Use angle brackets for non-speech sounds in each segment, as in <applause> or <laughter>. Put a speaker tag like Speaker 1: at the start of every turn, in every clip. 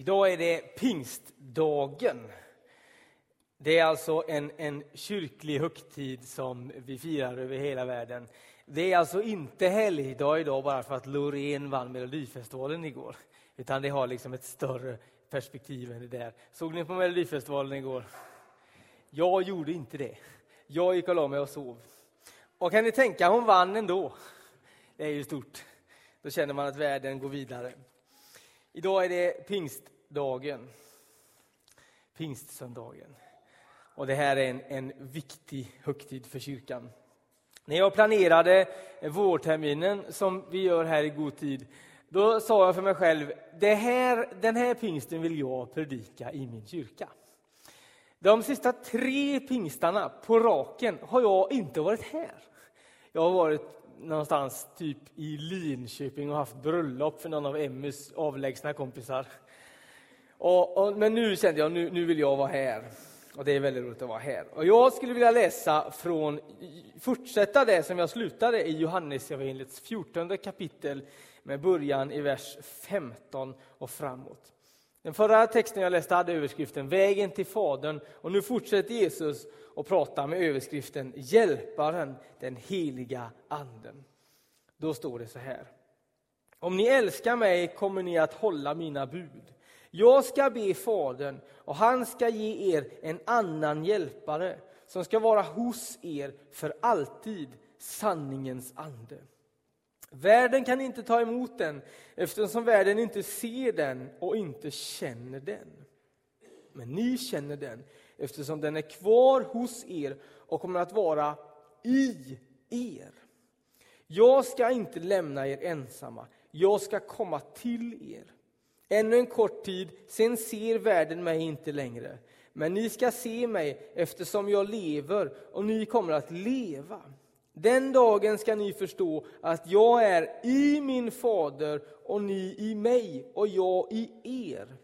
Speaker 1: Idag är det pingstdagen. Det är alltså en, en kyrklig högtid som vi firar över hela världen. Det är alltså inte helgdag idag bara för att Loreen vann Melodifestivalen igår. Utan det har liksom ett större perspektiv än det där. Såg ni på Melodifestivalen igår? Jag gjorde inte det. Jag gick och la mig och sov. Och kan ni tänka, hon vann ändå. Det är ju stort. Då känner man att världen går vidare. Idag är det pingstdagen. Pingstsöndagen. Och det här är en, en viktig högtid för kyrkan. När jag planerade vårterminen som vi gör här i god tid, då sa jag för mig själv, det här, den här pingsten vill jag predika i min kyrka. De sista tre pingstarna på raken har jag inte varit här. Jag har varit någonstans typ i Linköping och haft bröllop för någon av Emmys avlägsna kompisar. Och, och, men nu kände jag nu, nu vill jag vara här. Och det är väldigt roligt att vara här. Och jag skulle vilja läsa från, fortsätta det som jag slutade i Johannes evangeliets 14 kapitel med början i vers 15 och framåt. Den förra texten jag läste hade överskriften Vägen till Fadern och nu fortsätter Jesus och pratar med överskriften Hjälparen, den heliga Anden. Då står det så här. Om ni älskar mig kommer ni att hålla mina bud. Jag ska be Fadern och han ska ge er en annan hjälpare som ska vara hos er för alltid, sanningens ande. Världen kan inte ta emot den eftersom världen inte ser den och inte känner den. Men ni känner den eftersom den är kvar hos er och kommer att vara i er. Jag ska inte lämna er ensamma, jag ska komma till er. Ännu en kort tid, sen ser världen mig inte längre. Men ni ska se mig eftersom jag lever och ni kommer att leva. Den dagen ska ni förstå att jag är i min fader och ni i mig och jag i er.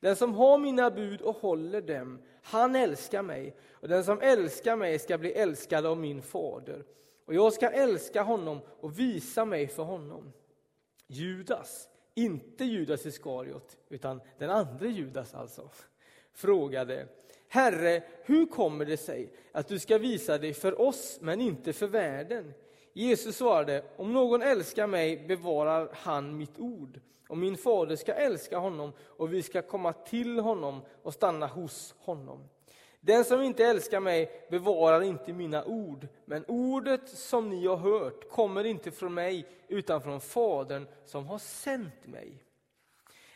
Speaker 1: Den som har mina bud och håller dem, han älskar mig. Och den som älskar mig ska bli älskad av min fader. Och jag ska älska honom och visa mig för honom. Judas, inte Judas Iskariot, utan den andra Judas alltså, <laughs> frågade Herre, hur kommer det sig att du ska visa dig för oss men inte för världen? Jesus svarade, om någon älskar mig bevarar han mitt ord och min fader ska älska honom och vi ska komma till honom och stanna hos honom. Den som inte älskar mig bevarar inte mina ord, men ordet som ni har hört kommer inte från mig utan från Fadern som har sänt mig.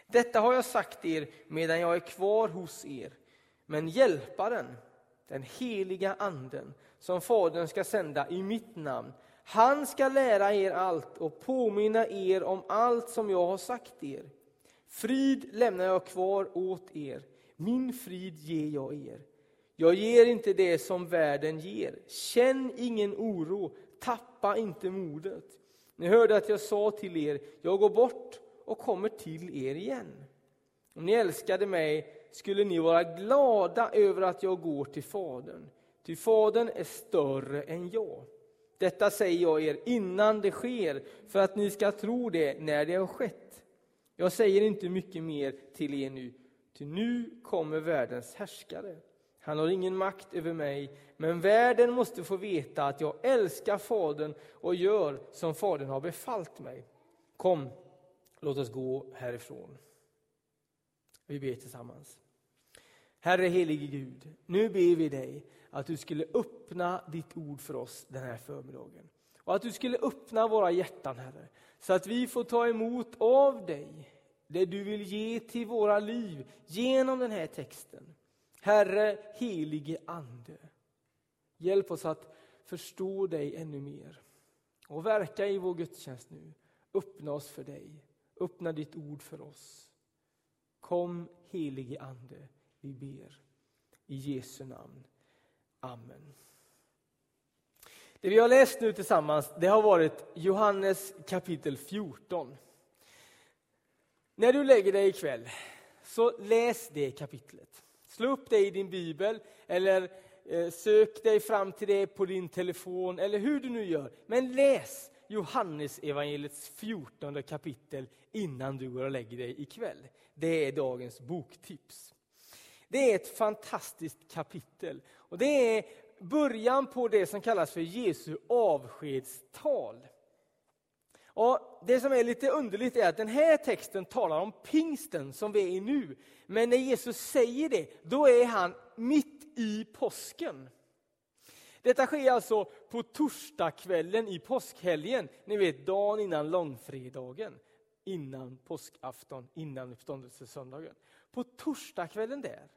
Speaker 1: Detta har jag sagt er medan jag är kvar hos er. Men Hjälparen, den heliga Anden, som Fadern ska sända i mitt namn, han ska lära er allt och påminna er om allt som jag har sagt er. Frid lämnar jag kvar åt er, min frid ger jag er. Jag ger inte det som världen ger. Känn ingen oro, tappa inte modet. Ni hörde att jag sa till er, jag går bort och kommer till er igen. Om ni älskade mig skulle ni vara glada över att jag går till Fadern. Ty Fadern är större än jag. Detta säger jag er innan det sker, för att ni ska tro det när det har skett. Jag säger inte mycket mer till er nu, ty nu kommer världens härskare. Han har ingen makt över mig, men världen måste få veta att jag älskar Fadern och gör som Fadern har befallt mig. Kom, låt oss gå härifrån. Vi ber tillsammans. Herre helige Gud, nu ber vi dig att du skulle öppna ditt ord för oss den här förmiddagen. Och att du skulle öppna våra hjärtan, Herre, så att vi får ta emot av dig det du vill ge till våra liv genom den här texten. Herre, helige Ande, hjälp oss att förstå dig ännu mer och verka i vår gudstjänst nu. Öppna oss för dig, öppna ditt ord för oss. Kom, helige Ande, vi ber. I Jesu namn. Amen. Det vi har läst nu tillsammans det har varit Johannes kapitel 14. När du lägger dig ikväll, så läs det kapitlet. Slå upp det i din bibel eller eh, sök dig fram till det på din telefon eller hur du nu gör. Men läs Johannes evangeliets 14 kapitel innan du går och lägger dig ikväll. Det är dagens boktips. Det är ett fantastiskt kapitel och det är början på det som kallas för Jesu avskedstal. Och Det som är lite underligt är att den här texten talar om pingsten som vi är i nu. Men när Jesus säger det, då är han mitt i påsken. Detta sker alltså på torsdagskvällen i påskhelgen, ni vet dagen innan långfredagen, innan påskafton, innan uppståndelsesöndagen. På torsdagskvällen där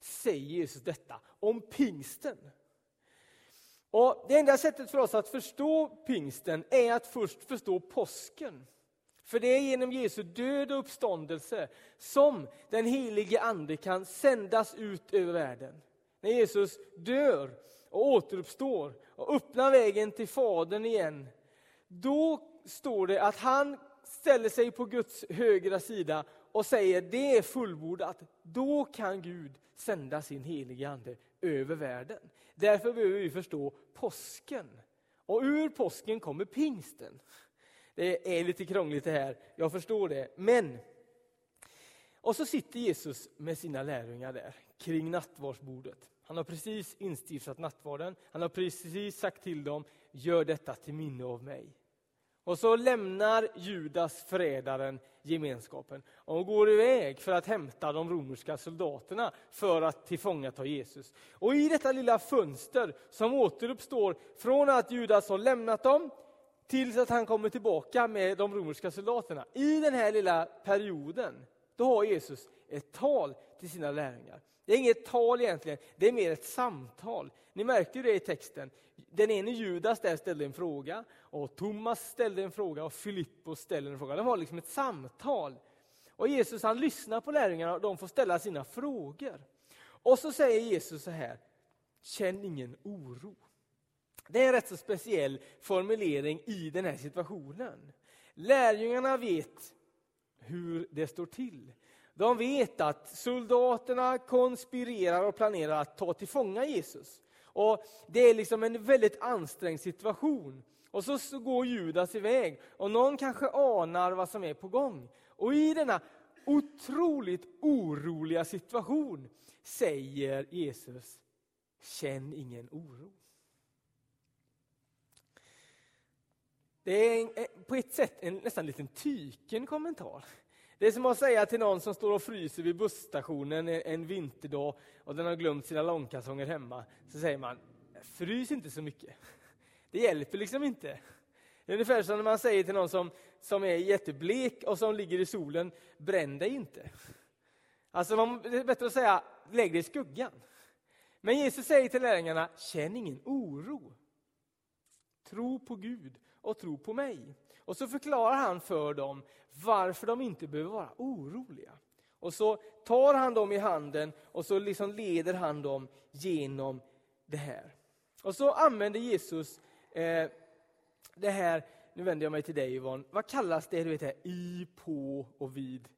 Speaker 1: säger Jesus detta om pingsten. Och Det enda sättet för oss att förstå pingsten är att först förstå påsken. För det är genom Jesu död och uppståndelse som den helige Ande kan sändas ut över världen. När Jesus dör och återuppstår och öppnar vägen till Fadern igen, då står det att han ställer sig på Guds högra sida och säger det är fullbordat. Då kan Gud sända sin helige Ande över världen. Därför behöver vi förstå påsken. Och ur påsken kommer pingsten. Det är lite krångligt det här, jag förstår det. Men, och så sitter Jesus med sina lärjungar där kring nattvardsbordet. Han har precis instiftat nattvarden. Han har precis sagt till dem, gör detta till minne av mig. Och så lämnar Judas, förrädaren, gemenskapen och går iväg för att hämta de romerska soldaterna för att tillfångata Jesus. Och i detta lilla fönster som återuppstår från att Judas har lämnat dem tills att han kommer tillbaka med de romerska soldaterna. I den här lilla perioden, då har Jesus ett tal till sina lärjungar. Det är inget tal egentligen, det är mer ett samtal. Ni märker det i texten. Den ene Judas där ställde en fråga, och Thomas ställde en fråga och Filippos ställde en fråga. Det var liksom ett samtal. Och Jesus han lyssnar på lärjungarna och de får ställa sina frågor. Och så säger Jesus så här, känn ingen oro. Det är en rätt så speciell formulering i den här situationen. Lärjungarna vet hur det står till. De vet att soldaterna konspirerar och planerar att ta till fånga Jesus. Och Det är liksom en väldigt ansträngd situation. Och så, så går Judas iväg och någon kanske anar vad som är på gång. Och i denna otroligt oroliga situation säger Jesus, känn ingen oro. Det är en, eh, på ett sätt en nästan liten tyken kommentar. Det är som att säga till någon som står och fryser vid busstationen en vinterdag och den har glömt sina långkalsonger hemma. Så säger man, frys inte så mycket. Det hjälper liksom inte. Det är ungefär som när man säger till någon som, som är jätteblek och som ligger i solen, bränn dig inte. Alltså man, det är bättre att säga, lägg dig i skuggan. Men Jesus säger till lärjungarna, känn ingen oro. Tro på Gud och tro på mig. Och så förklarar han för dem varför de inte behöver vara oroliga. Och så tar han dem i handen och så liksom leder han dem genom det här. Och så använder Jesus eh, det här, nu vänder jag mig till dig Yvonne, vad kallas det du vet, här, i, på och vid?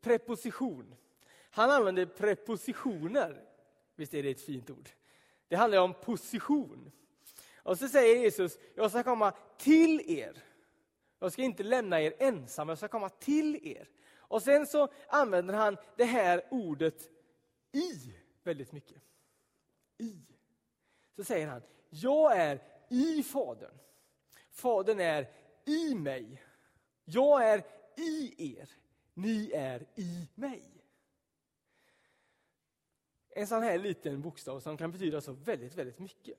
Speaker 1: Preposition. Han använder prepositioner. Visst är det ett fint ord? Det handlar om position. Och så säger Jesus, jag ska komma till er. Jag ska inte lämna er ensamma, jag ska komma till er. Och sen så använder han det här ordet i väldigt mycket. I. Så säger han, jag är i Fadern. Fadern är i mig. Jag är i er. Ni är i mig. En sån här liten bokstav som kan betyda så väldigt, väldigt mycket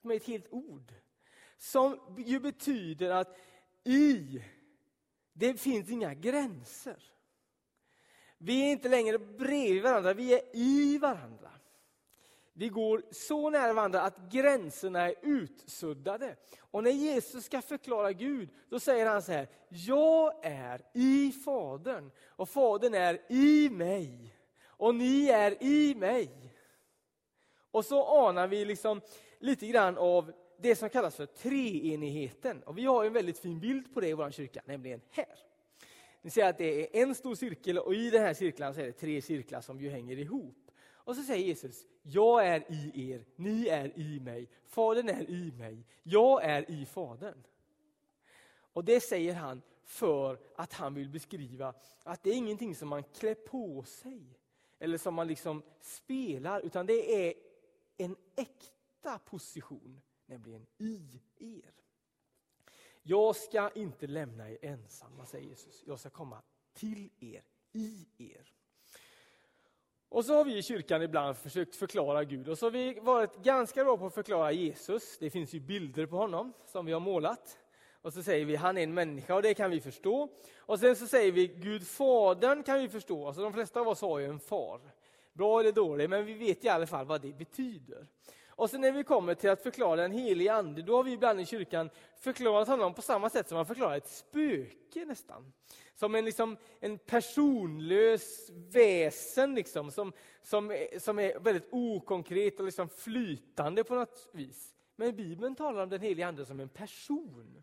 Speaker 1: med ett helt ord. Som ju betyder att i, det finns inga gränser. Vi är inte längre bredvid varandra, vi är i varandra. Vi går så nära varandra att gränserna är utsuddade. Och när Jesus ska förklara Gud, då säger han så här, jag är i Fadern och Fadern är i mig och ni är i mig. Och så anar vi liksom lite grann av det som kallas för treenigheten. Och vi har en väldigt fin bild på det i vår kyrka, nämligen här. Ni ser att det är en stor cirkel och i den här cirkeln så är det tre cirklar som ju hänger ihop. Och så säger Jesus, jag är i er, ni är i mig, Fadern är i mig, jag är i Fadern. Och det säger han för att han vill beskriva att det är ingenting som man klär på sig eller som man liksom spelar, utan det är en äkta position, nämligen i er. Jag ska inte lämna er ensamma, säger Jesus. Jag ska komma till er, i er. Och så har vi i kyrkan ibland försökt förklara Gud och så har vi varit ganska bra på att förklara Jesus. Det finns ju bilder på honom som vi har målat. Och så säger vi han är en människa och det kan vi förstå. Och sen så säger vi Gud Fadern kan vi förstå. Alltså de flesta av oss har ju en far. Bra eller dålig, men vi vet i alla fall vad det betyder. Och sen när vi kommer till att förklara den helige Ande, då har vi ibland i kyrkan förklarat honom på samma sätt som man förklarar ett spöke nästan. Som en, liksom, en personlös väsen liksom, som, som, som är väldigt okonkret och liksom flytande på något vis. Men Bibeln talar om den helige Ande som en person.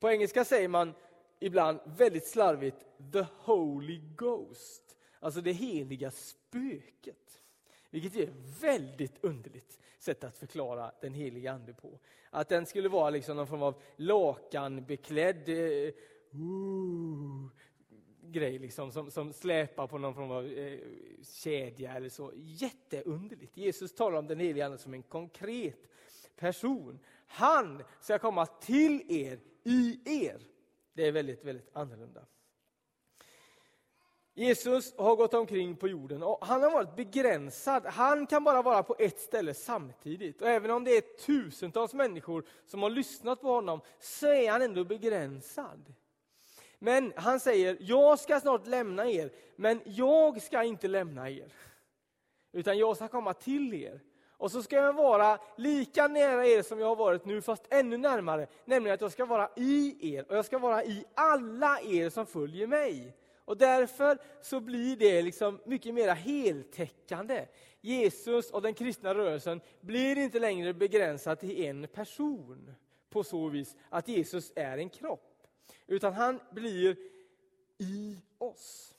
Speaker 1: På engelska säger man ibland väldigt slarvigt the Holy Ghost, alltså det heliga spöket. Vilket är väldigt underligt sätt att förklara den heliga Ande på. Att den skulle vara liksom någon form av lakanbeklädd eh, uh, grej liksom, som, som släpar på någon form av eh, kedja eller så. Jätteunderligt. Jesus talar om den heliga Ande som en konkret person. Han ska komma till er, i er. Det är väldigt, väldigt annorlunda. Jesus har gått omkring på jorden och han har varit begränsad. Han kan bara vara på ett ställe samtidigt. Och även om det är tusentals människor som har lyssnat på honom så är han ändå begränsad. Men han säger, jag ska snart lämna er, men jag ska inte lämna er. Utan jag ska komma till er. Och så ska jag vara lika nära er som jag har varit nu, fast ännu närmare. Nämligen att jag ska vara i er, och jag ska vara i alla er som följer mig. Och därför så blir det liksom mycket mer heltäckande. Jesus och den kristna rörelsen blir inte längre begränsad till en person på så vis att Jesus är en kropp. Utan han blir i oss.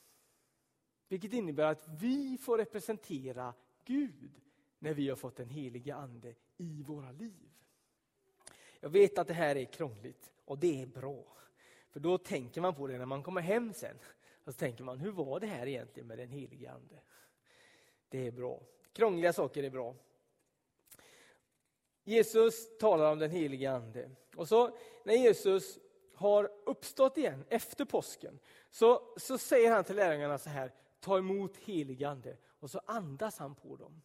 Speaker 1: Vilket innebär att vi får representera Gud när vi har fått den helige Ande i våra liv. Jag vet att det här är krångligt och det är bra. För då tänker man på det när man kommer hem sen. Och så tänker man, hur var det här egentligen med den helige Ande? Det är bra. Krångliga saker är bra. Jesus talar om den helige Ande. Och så när Jesus har uppstått igen efter påsken så, så säger han till lärjungarna så här, ta emot helig Ande. Och så andas han på dem.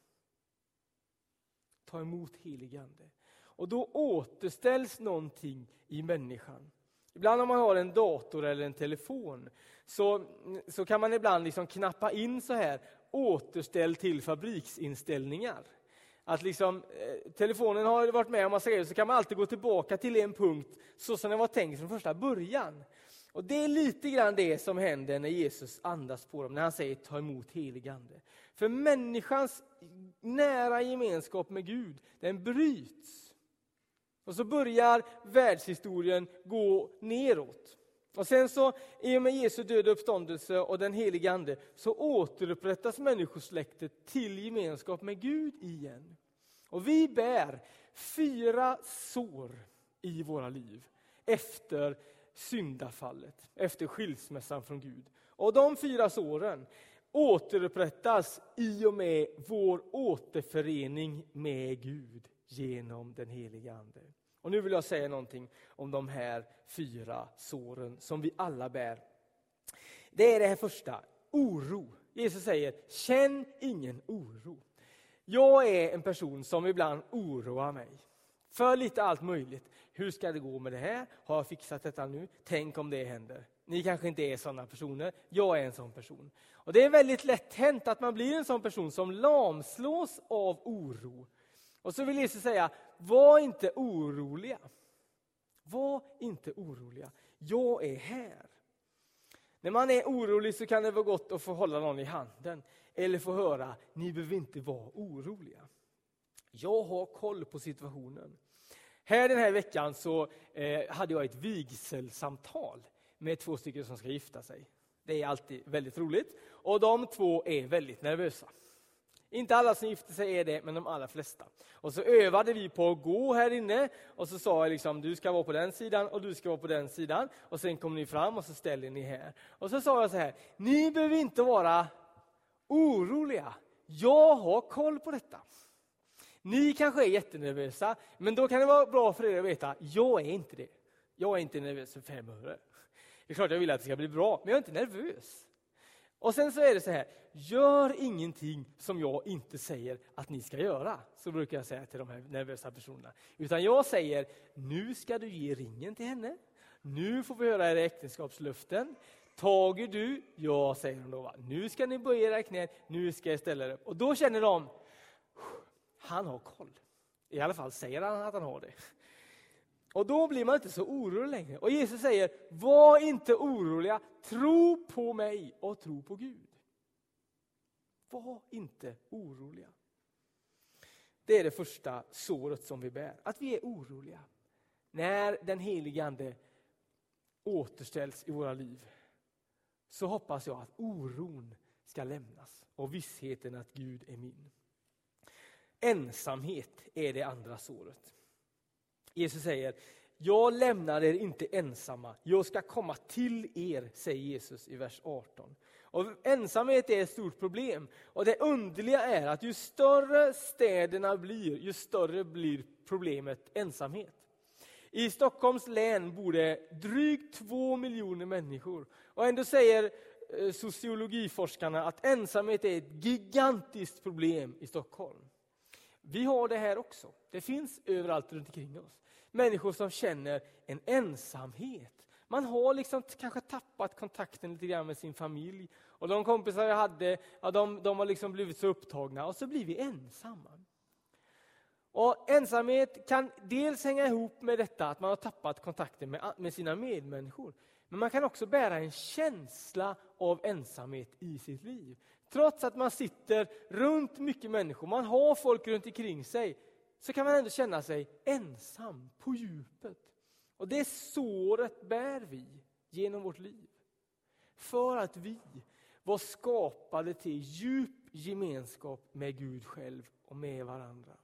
Speaker 1: Ta emot helig Ande. Och då återställs någonting i människan. Ibland om man har en dator eller en telefon så, så kan man ibland liksom knappa in så här återställ till fabriksinställningar. Att liksom, eh, telefonen har varit med om massa grejer så kan man alltid gå tillbaka till en punkt så som den var tänkt från första början. Och Det är lite grann det som händer när Jesus andas på dem, när han säger ta emot helig ande. För människans nära gemenskap med Gud, den bryts och så börjar världshistorien gå neråt. Och sen så, i och med Jesu död och uppståndelse och den helige Ande, så återupprättas människosläktet till gemenskap med Gud igen. Och vi bär fyra sår i våra liv efter syndafallet, efter skilsmässan från Gud. Och de fyra såren återupprättas i och med vår återförening med Gud genom den heliga Ande. Och nu vill jag säga någonting om de här fyra såren som vi alla bär. Det är det här första, oro. Jesus säger, känn ingen oro. Jag är en person som ibland oroar mig. För lite allt möjligt. Hur ska det gå med det här? Har jag fixat detta nu? Tänk om det händer. Ni kanske inte är sådana personer. Jag är en sån person. Och Det är väldigt lätt hänt att man blir en sån person som lamslås av oro och så vill Jesus säga, var inte oroliga. Var inte oroliga. Jag är här. När man är orolig så kan det vara gott att få hålla någon i handen. Eller få höra, ni behöver inte vara oroliga. Jag har koll på situationen. Här den här veckan så eh, hade jag ett vigselsamtal med två stycken som ska gifta sig. Det är alltid väldigt roligt. Och de två är väldigt nervösa. Inte alla som gifter sig är det, men de allra flesta. Och så övade vi på att gå här inne och så sa jag liksom, du ska vara på den sidan och du ska vara på den sidan. Och sen kom ni fram och så ställer ni här. Och så sa jag så här, ni behöver inte vara oroliga. Jag har koll på detta. Ni kanske är jättenervösa, men då kan det vara bra för er att veta, jag är inte det. Jag är inte nervös för fem öre. Det är klart jag vill att det ska bli bra, men jag är inte nervös. Och sen så är det så här, gör ingenting som jag inte säger att ni ska göra. Så brukar jag säga till de här nervösa personerna. Utan jag säger, nu ska du ge ringen till henne. Nu får vi höra era äktenskapslöften. Tager du? Ja, säger hon då. Va? Nu ska ni böja era knän, nu ska jag ställa er upp. Och då känner de, han har koll. I alla fall säger han att han har det. Och då blir man inte så orolig längre. Och Jesus säger, var inte oroliga, tro på mig och tro på Gud. Var inte oroliga. Det är det första såret som vi bär, att vi är oroliga. När den helige Ande återställs i våra liv så hoppas jag att oron ska lämnas och vissheten att Gud är min. Ensamhet är det andra såret. Jesus säger, jag lämnar er inte ensamma, jag ska komma till er, säger Jesus i vers 18. Och ensamhet är ett stort problem. Och det underliga är att ju större städerna blir, ju större blir problemet ensamhet. I Stockholms län bor det drygt två miljoner människor. Och ändå säger eh, sociologiforskarna att ensamhet är ett gigantiskt problem i Stockholm. Vi har det här också. Det finns överallt runt omkring oss. Människor som känner en ensamhet. Man har liksom kanske tappat kontakten lite grann med sin familj. Och de kompisar jag hade, ja, de, de har liksom blivit så upptagna och så blir vi ensamma. Och Ensamhet kan dels hänga ihop med detta att man har tappat kontakten med, med sina medmänniskor. Men man kan också bära en känsla av ensamhet i sitt liv. Trots att man sitter runt mycket människor, man har folk runt omkring sig, så kan man ändå känna sig ensam på djupet. Och det såret bär vi genom vårt liv. För att vi var skapade till djup gemenskap med Gud själv och med varandra.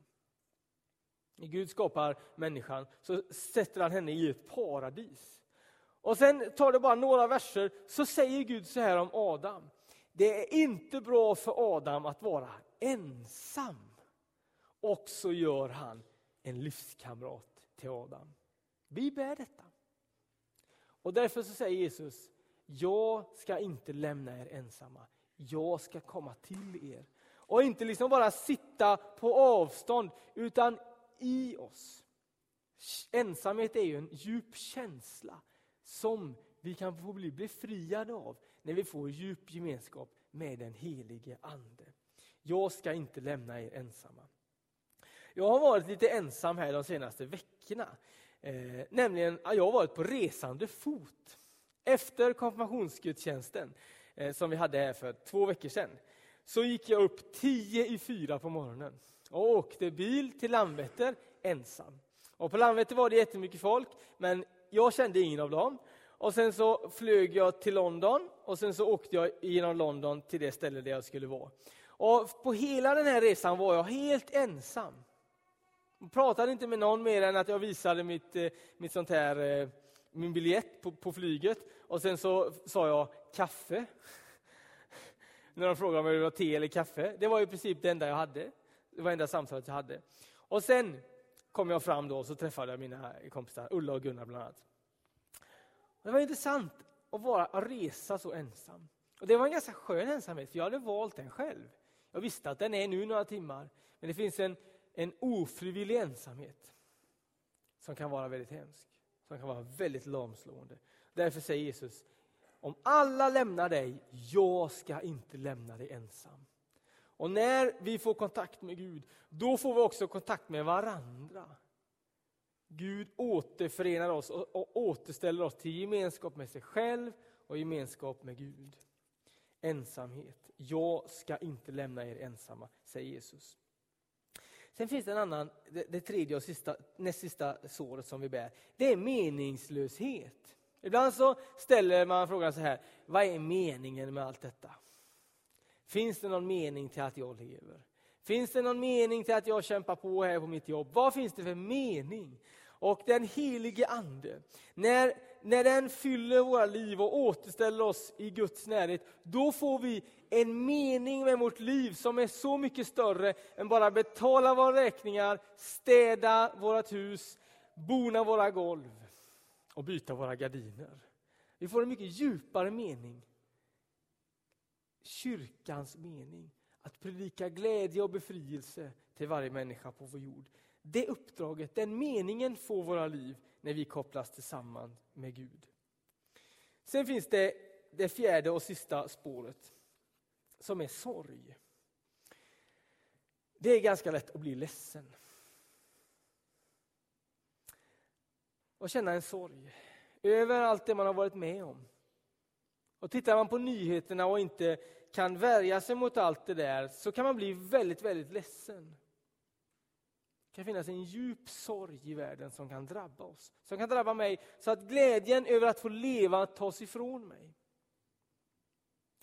Speaker 1: När Gud skapar människan så sätter han henne i ett paradis. Och sen tar det bara några verser så säger Gud så här om Adam. Det är inte bra för Adam att vara ensam. Och så gör han en livskamrat till Adam. Vi bär detta. Och därför så säger Jesus, jag ska inte lämna er ensamma. Jag ska komma till er. Och inte liksom bara sitta på avstånd, utan i oss. Ensamhet är ju en djup känsla som vi kan få bli befriade av när vi får djup gemenskap med den helige Ande. Jag ska inte lämna er ensamma. Jag har varit lite ensam här de senaste veckorna. Eh, nämligen jag har varit på resande fot. Efter konfirmationsgudstjänsten eh, som vi hade här för två veckor sedan så gick jag upp tio i fyra på morgonen och åkte bil till Landvetter ensam. Och på Landvetter var det jättemycket folk, men jag kände ingen av dem. Och sen så flög jag till London och sen så åkte jag genom London till det ställe där jag skulle vara. Och på hela den här resan var jag helt ensam. Jag pratade inte med någon mer än att jag visade mitt, eh, mitt sånt här, eh, min biljett på, på flyget. Och sen så sa jag kaffe. <laughs> När de frågade om jag ville ha te eller kaffe. Det var i princip det enda jag hade. Det var enda samtalet jag hade. Och sen kom jag fram då och så träffade jag mina kompisar, Ulla och Gunnar bland annat. Det var intressant att, vara, att resa så ensam. Och Det var en ganska skön ensamhet, för jag hade valt den själv. Jag visste att den är nu några timmar, men det finns en, en ofrivillig ensamhet som kan vara väldigt hemsk, som kan vara väldigt lamslående. Därför säger Jesus, om alla lämnar dig, jag ska inte lämna dig ensam. Och när vi får kontakt med Gud, då får vi också kontakt med varandra. Gud återförenar oss och återställer oss till gemenskap med sig själv och gemenskap med Gud. Ensamhet. Jag ska inte lämna er ensamma, säger Jesus. Sen finns det en annan, det, det tredje och sista, näst sista såret som vi bär. Det är meningslöshet. Ibland så ställer man frågan så här, vad är meningen med allt detta? Finns det någon mening till att jag lever? Finns det någon mening till att jag kämpar på här på mitt jobb? Vad finns det för mening? Och den helige Ande, när, när den fyller våra liv och återställer oss i Guds närhet, då får vi en mening med vårt liv som är så mycket större än bara betala våra räkningar, städa vårt hus, bona våra golv och byta våra gardiner. Vi får en mycket djupare mening. Kyrkans mening. Att predika glädje och befrielse till varje människa på vår jord. Det uppdraget, den meningen får våra liv när vi kopplas tillsammans med Gud. Sen finns det det fjärde och sista spåret som är sorg. Det är ganska lätt att bli ledsen. Och känna en sorg över allt det man har varit med om. Och tittar man på nyheterna och inte kan värja sig mot allt det där så kan man bli väldigt, väldigt ledsen. Det kan finnas en djup sorg i världen som kan drabba oss. Som kan drabba mig så att glädjen över att få leva tas ifrån mig.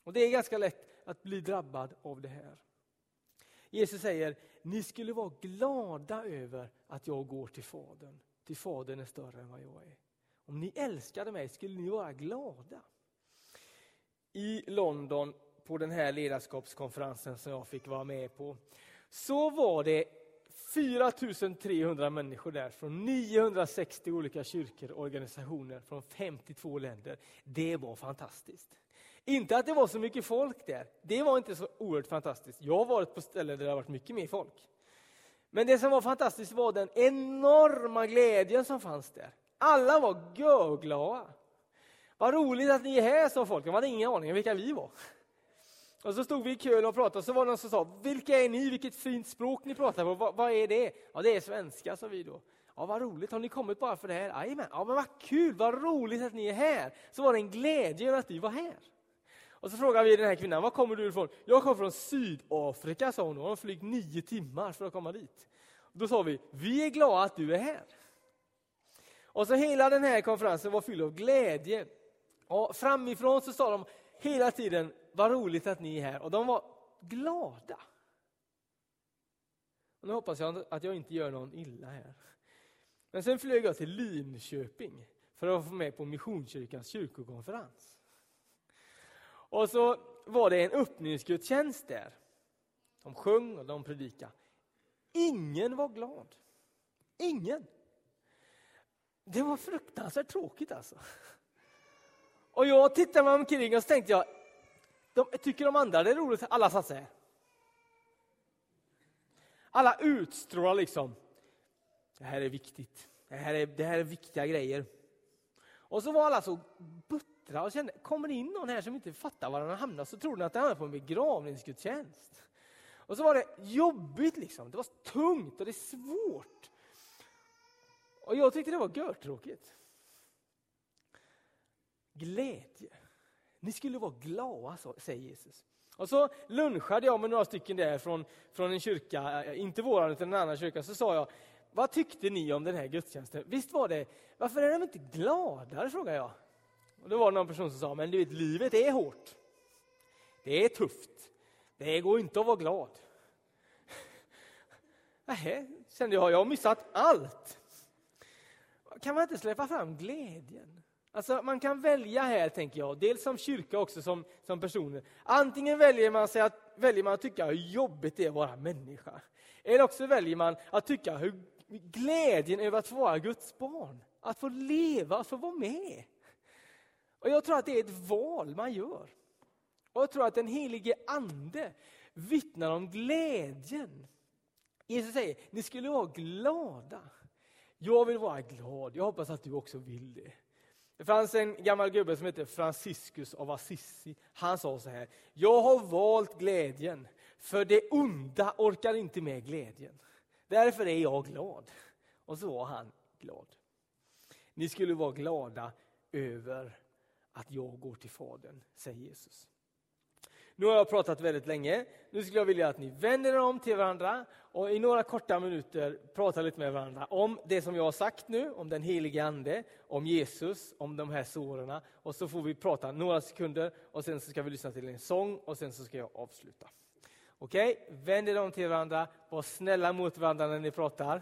Speaker 1: Och Det är ganska lätt att bli drabbad av det här. Jesus säger, ni skulle vara glada över att jag går till Fadern. Till Fadern är större än vad jag är. Om ni älskade mig skulle ni vara glada. I London på den här ledarskapskonferensen som jag fick vara med på så var det 4300 människor där från 960 olika kyrkor och organisationer från 52 länder. Det var fantastiskt. Inte att det var så mycket folk där. Det var inte så oerhört fantastiskt. Jag har varit på ställen där det har varit mycket mer folk. Men det som var fantastiskt var den enorma glädjen som fanns där. Alla var görglada. Vad roligt att ni är här, sa folk. De hade ingen aning om vilka vi var. Och så stod vi i kön och pratade och så var det någon som sa, vilka är ni? Vilket fint språk ni pratar på. Vad, vad är det? Ja, det är svenska, sa vi då. Ja, vad roligt. Har ni kommit bara för det här? Jajamän. Ja, men vad kul, vad roligt att ni är här. Så var det en glädje över att vi var här. Och så frågade vi den här kvinnan, var kommer du ifrån? Jag kommer från Sydafrika, sa hon. Hon har flygt nio timmar för att komma dit. Då sa vi, vi är glada att du är här. Och så hela den här konferensen var fylld av glädje. Och framifrån så sa de hela tiden, vad roligt att ni är här. Och de var glada. Och nu hoppas jag att jag inte gör någon illa här. Men sen flög jag till Linköping för att få med på Missionskyrkans kyrkokonferens. Och så var det en öppningsgudstjänst där. De sjöng och de predikade. Ingen var glad. Ingen. Det var fruktansvärt tråkigt alltså. Och jag tittade mig omkring och så tänkte jag, de, tycker de andra det är roligt? Alla satt sig. Alla utstrålar liksom, det här är viktigt. Det här är, det här är viktiga grejer. Och så var alla så buttra och kände, kommer det in någon här som inte fattar var han har hamnat så tror den att han är på en begravningsgudstjänst. Och så var det jobbigt liksom, det var tungt och det är svårt. Och jag tyckte det var görtråkigt. Glädje. Ni skulle vara glada, säger Jesus. Och så lunchade jag med några stycken där från, från en kyrka, eh, inte våran utan en annan kyrka, så sa jag, vad tyckte ni om den här gudstjänsten? Visst var det, varför är de inte gladare, frågade jag. Och då var det någon person som sa, men du vet, livet är hårt. Det är tufft. Det går inte att vara glad. <laughs> Nej, kände jag, jag har missat allt. Kan man inte släppa fram glädjen? Alltså man kan välja här, tänker jag, dels som kyrka också som, som personer. Antingen väljer man, sig att, väljer man att tycka hur jobbigt det är att vara människa. Eller också väljer man att tycka hur glädjen över att få vara Guds barn. Att få leva, att få vara med. Och Jag tror att det är ett val man gör. Och Jag tror att den helige Ande vittnar om glädjen. Jesus säger, ni skulle vara glada. Jag vill vara glad, jag hoppas att du också vill det. Det fanns en gammal gubbe som hette Franciscus av Assisi. Han sa så här, jag har valt glädjen, för det onda orkar inte med glädjen. Därför är jag glad. Och så var han glad. Ni skulle vara glada över att jag går till Fadern, säger Jesus. Nu har jag pratat väldigt länge. Nu skulle jag vilja att ni vänder er om till varandra och i några korta minuter pratar lite med varandra om det som jag har sagt nu, om den helige Ande, om Jesus, om de här såren. Och så får vi prata några sekunder och sen så ska vi lyssna till en sång och sen så ska jag avsluta. Okej, okay? vänd er om till varandra, var snälla mot varandra när ni pratar.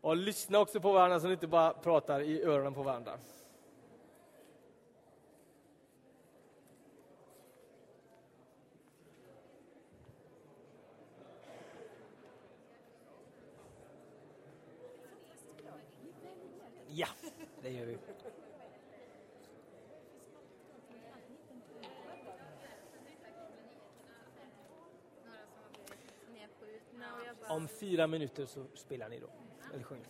Speaker 1: Och lyssna också på varandra så ni inte bara pratar i öronen på varandra. Ja, det gör vi. Om fyra minuter så spelar ni då, eller sjunger.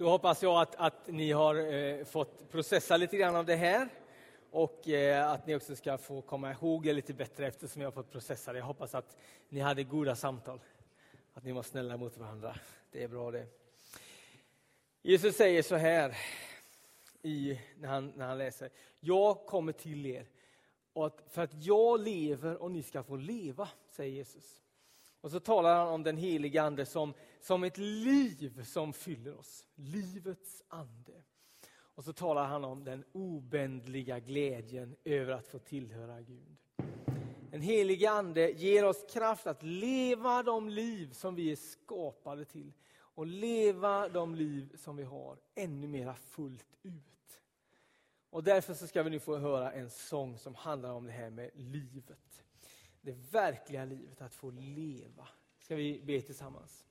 Speaker 1: Då hoppas jag att, att ni har eh, fått processa lite grann av det här och eh, att ni också ska få komma ihåg det lite bättre eftersom jag har fått processa det. Jag hoppas att ni hade goda samtal, att ni var snälla mot varandra. Det är bra det. Jesus säger så här i, när, han, när han läser. Jag kommer till er och att, för att jag lever och ni ska få leva, säger Jesus. Och så talar han om den heliga Ande som, som ett liv som fyller oss. Livets ande. Och så talar han om den obändliga glädjen över att få tillhöra Gud. Den heliga Ande ger oss kraft att leva de liv som vi är skapade till. Och leva de liv som vi har ännu mera fullt ut. Och därför så ska vi nu få höra en sång som handlar om det här med livet det verkliga livet, att få leva. Ska vi be tillsammans.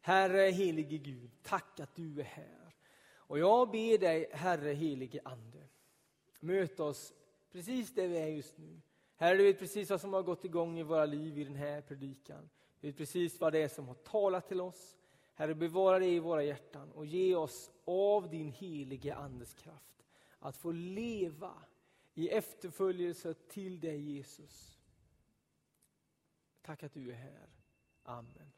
Speaker 1: Herre helige Gud, tack att du är här. Och jag ber dig, Herre helige Ande, möt oss precis där vi är just nu. Herre, du vet precis vad som har gått igång i våra liv i den här predikan. Du vet precis vad det är som har talat till oss. Herre, bevara det i våra hjärtan och ge oss av din helige Andes kraft att få leva i efterföljelse till dig Jesus. Tack att du är här. Amen.